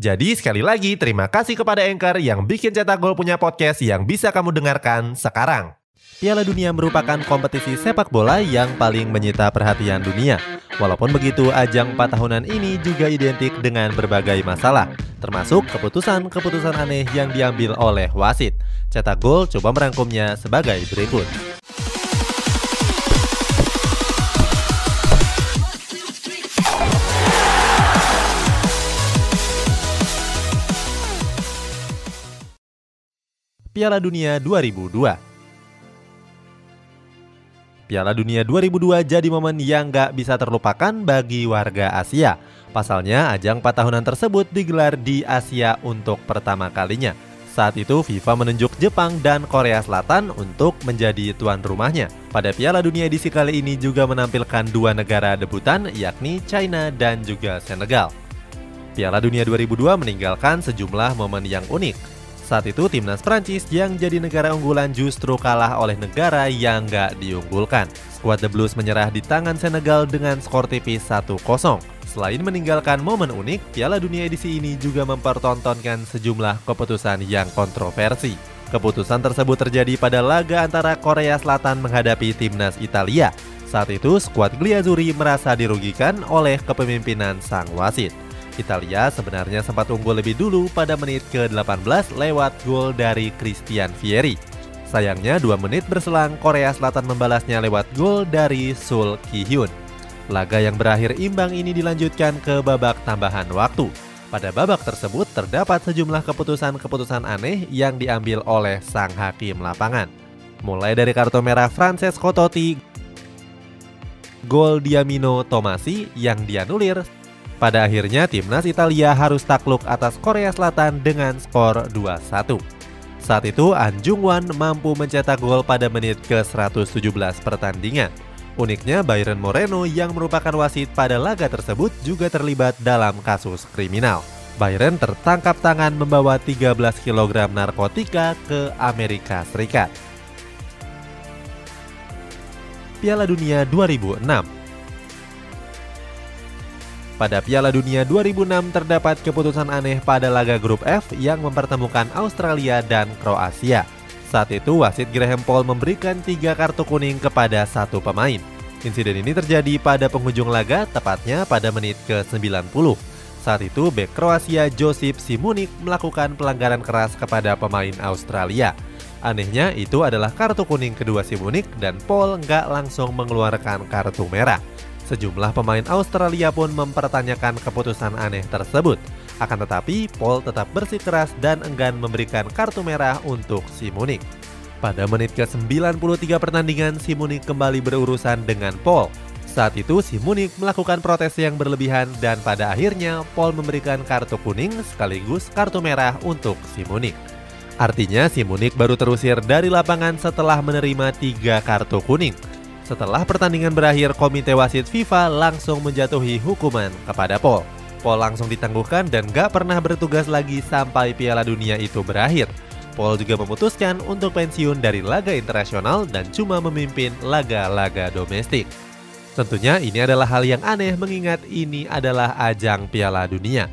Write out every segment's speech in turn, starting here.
Jadi sekali lagi terima kasih kepada Anchor yang bikin Cetak Gol punya podcast yang bisa kamu dengarkan sekarang. Piala Dunia merupakan kompetisi sepak bola yang paling menyita perhatian dunia. Walaupun begitu, ajang 4 tahunan ini juga identik dengan berbagai masalah, termasuk keputusan-keputusan aneh yang diambil oleh wasit. Cetak Gol coba merangkumnya sebagai berikut. Piala Dunia 2002 Piala Dunia 2002 jadi momen yang gak bisa terlupakan bagi warga Asia. Pasalnya, ajang 4 tahunan tersebut digelar di Asia untuk pertama kalinya. Saat itu FIFA menunjuk Jepang dan Korea Selatan untuk menjadi tuan rumahnya. Pada Piala Dunia edisi kali ini juga menampilkan dua negara debutan yakni China dan juga Senegal. Piala Dunia 2002 meninggalkan sejumlah momen yang unik. Saat itu timnas Prancis yang jadi negara unggulan justru kalah oleh negara yang gak diunggulkan. Skuad The Blues menyerah di tangan Senegal dengan skor tipis 1-0. Selain meninggalkan momen unik, Piala Dunia edisi ini juga mempertontonkan sejumlah keputusan yang kontroversi. Keputusan tersebut terjadi pada laga antara Korea Selatan menghadapi timnas Italia. Saat itu, skuad Gliazuri merasa dirugikan oleh kepemimpinan sang wasit. Italia sebenarnya sempat unggul lebih dulu pada menit ke-18 lewat gol dari Christian Vieri. Sayangnya dua menit berselang Korea Selatan membalasnya lewat gol dari Sul Ki-hyun. Laga yang berakhir imbang ini dilanjutkan ke babak tambahan waktu. Pada babak tersebut terdapat sejumlah keputusan-keputusan aneh yang diambil oleh sang hakim lapangan. Mulai dari kartu merah Francesco Totti, gol Diamino Tomasi yang dianulir pada akhirnya timnas Italia harus takluk atas Korea Selatan dengan skor 2-1. Saat itu An Jung Wan mampu mencetak gol pada menit ke-117 pertandingan. Uniknya Byron Moreno yang merupakan wasit pada laga tersebut juga terlibat dalam kasus kriminal. Byron tertangkap tangan membawa 13 kg narkotika ke Amerika Serikat. Piala Dunia 2006 pada Piala Dunia 2006 terdapat keputusan aneh pada laga grup F yang mempertemukan Australia dan Kroasia. Saat itu wasit Graham Paul memberikan tiga kartu kuning kepada satu pemain. Insiden ini terjadi pada penghujung laga, tepatnya pada menit ke-90. Saat itu, bek Kroasia Josip Simunik melakukan pelanggaran keras kepada pemain Australia. Anehnya, itu adalah kartu kuning kedua Simunik dan Paul nggak langsung mengeluarkan kartu merah. Sejumlah pemain Australia pun mempertanyakan keputusan aneh tersebut. Akan tetapi, Paul tetap bersikeras dan enggan memberikan kartu merah untuk Simonik. Pada menit ke-93 pertandingan, Simonik kembali berurusan dengan Paul. Saat itu Simonik melakukan protes yang berlebihan dan pada akhirnya Paul memberikan kartu kuning sekaligus kartu merah untuk Simonik. Artinya Simonik baru terusir dari lapangan setelah menerima tiga kartu kuning. Setelah pertandingan berakhir, komite wasit FIFA langsung menjatuhi hukuman kepada Paul. Paul langsung ditangguhkan dan gak pernah bertugas lagi sampai Piala Dunia itu berakhir. Paul juga memutuskan untuk pensiun dari laga internasional dan cuma memimpin laga-laga domestik. Tentunya ini adalah hal yang aneh mengingat ini adalah ajang Piala Dunia.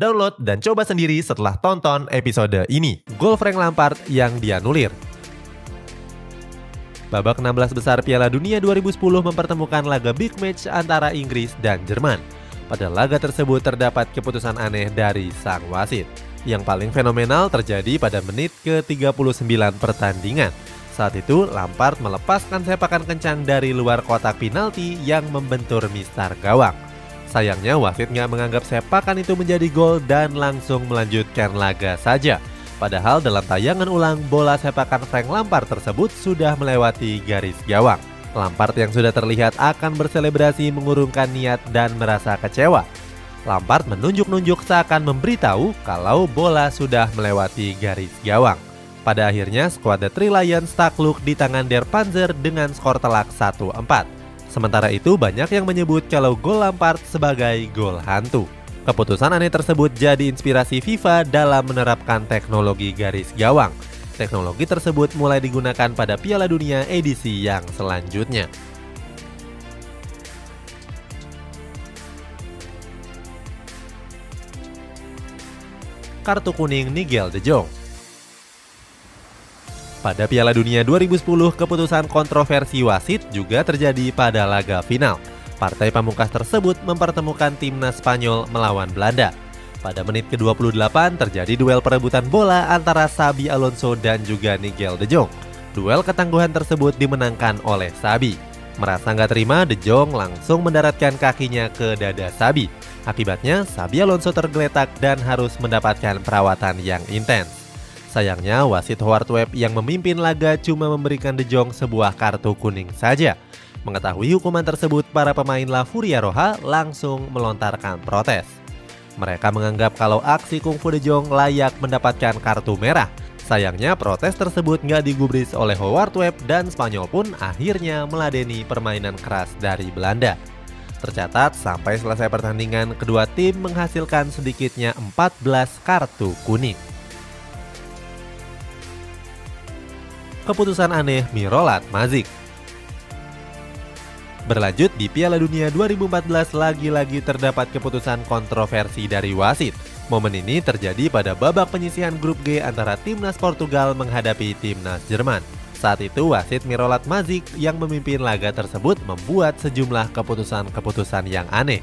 Download dan coba sendiri setelah tonton episode ini. Gol Frank Lampard yang dianulir. Babak 16 besar Piala Dunia 2010 mempertemukan laga big match antara Inggris dan Jerman. Pada laga tersebut terdapat keputusan aneh dari sang wasit. Yang paling fenomenal terjadi pada menit ke-39 pertandingan. Saat itu Lampard melepaskan sepakan kencang dari luar kotak penalti yang membentur mistar gawang. Sayangnya wasit nggak menganggap sepakan itu menjadi gol dan langsung melanjutkan laga saja. Padahal dalam tayangan ulang bola sepakan Frank Lampard tersebut sudah melewati garis gawang. Lampard yang sudah terlihat akan berselebrasi mengurungkan niat dan merasa kecewa. Lampard menunjuk-nunjuk seakan memberitahu kalau bola sudah melewati garis gawang. Pada akhirnya, skuad The Three Lions takluk di tangan Der Panzer dengan skor telak 1-4. Sementara itu, banyak yang menyebut kalau gol Lampard sebagai gol hantu. Keputusan aneh tersebut jadi inspirasi FIFA dalam menerapkan teknologi garis gawang. Teknologi tersebut mulai digunakan pada Piala Dunia edisi yang selanjutnya. Kartu kuning Nigel De Jong pada Piala Dunia 2010, keputusan kontroversi wasit juga terjadi pada laga final. Partai pamungkas tersebut mempertemukan timnas Spanyol melawan Belanda. Pada menit ke-28 terjadi duel perebutan bola antara Sabi Alonso dan juga Nigel De Jong. Duel ketangguhan tersebut dimenangkan oleh Sabi. Merasa nggak terima, De Jong langsung mendaratkan kakinya ke dada Sabi. Akibatnya, Sabi Alonso tergeletak dan harus mendapatkan perawatan yang intens. Sayangnya, wasit Howard Webb yang memimpin laga cuma memberikan De Jong sebuah kartu kuning saja. Mengetahui hukuman tersebut, para pemain La Furia Roja langsung melontarkan protes. Mereka menganggap kalau aksi Kung Fu De Jong layak mendapatkan kartu merah. Sayangnya protes tersebut nggak digubris oleh Howard Webb dan Spanyol pun akhirnya meladeni permainan keras dari Belanda. Tercatat sampai selesai pertandingan kedua tim menghasilkan sedikitnya 14 kartu kuning. Keputusan aneh Mirolat Mazik Berlanjut di Piala Dunia 2014 lagi-lagi terdapat keputusan kontroversi dari wasit. Momen ini terjadi pada babak penyisihan grup G antara timnas Portugal menghadapi timnas Jerman. Saat itu wasit Mirolat Mazik yang memimpin laga tersebut membuat sejumlah keputusan-keputusan yang aneh.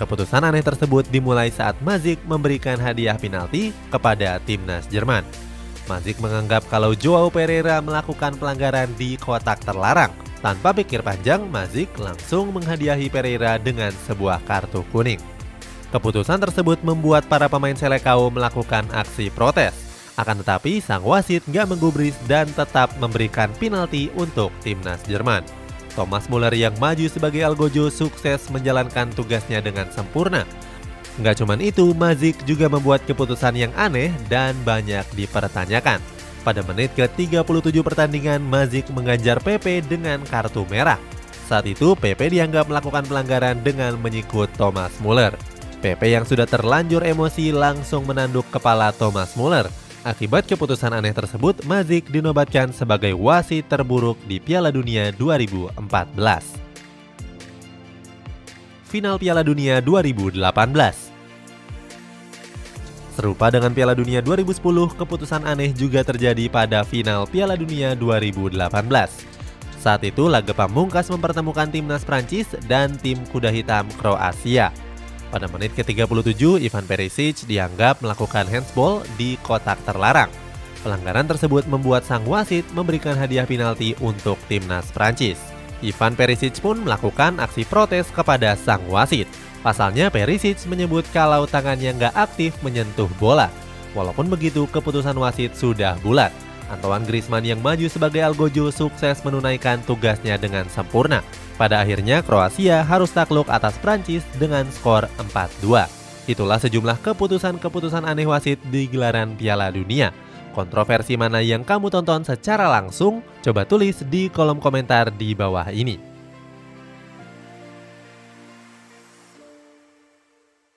Keputusan aneh tersebut dimulai saat Mazik memberikan hadiah penalti kepada timnas Jerman. Mazik menganggap kalau Joao Pereira melakukan pelanggaran di kotak terlarang tanpa pikir panjang, Mazik langsung menghadiahi Pereira dengan sebuah kartu kuning. Keputusan tersebut membuat para pemain Selekau melakukan aksi protes. Akan tetapi, sang wasit nggak menggubris dan tetap memberikan penalti untuk timnas Jerman. Thomas Muller yang maju sebagai Algojo sukses menjalankan tugasnya dengan sempurna. Nggak cuma itu, Mazik juga membuat keputusan yang aneh dan banyak dipertanyakan. Pada menit ke-37 pertandingan, Mazik mengganjar PP dengan kartu merah. Saat itu, PP dianggap melakukan pelanggaran dengan menyikut Thomas Muller. PP yang sudah terlanjur emosi langsung menanduk kepala Thomas Muller. Akibat keputusan aneh tersebut, Mazik dinobatkan sebagai wasit terburuk di Piala Dunia 2014. Final Piala Dunia 2018 Serupa dengan Piala Dunia 2010, keputusan aneh juga terjadi pada final Piala Dunia 2018. Saat itu laga pamungkas mempertemukan timnas Prancis dan tim kuda hitam Kroasia. Pada menit ke-37, Ivan Perisic dianggap melakukan handsball di kotak terlarang. Pelanggaran tersebut membuat sang wasit memberikan hadiah penalti untuk timnas Prancis. Ivan Perisic pun melakukan aksi protes kepada sang wasit. Pasalnya Perisic menyebut kalau tangannya nggak aktif menyentuh bola. Walaupun begitu, keputusan wasit sudah bulat. Antoine Griezmann yang maju sebagai Algojo sukses menunaikan tugasnya dengan sempurna. Pada akhirnya Kroasia harus takluk atas Prancis dengan skor 4-2. Itulah sejumlah keputusan-keputusan aneh wasit di gelaran Piala Dunia. Kontroversi mana yang kamu tonton secara langsung? Coba tulis di kolom komentar di bawah ini.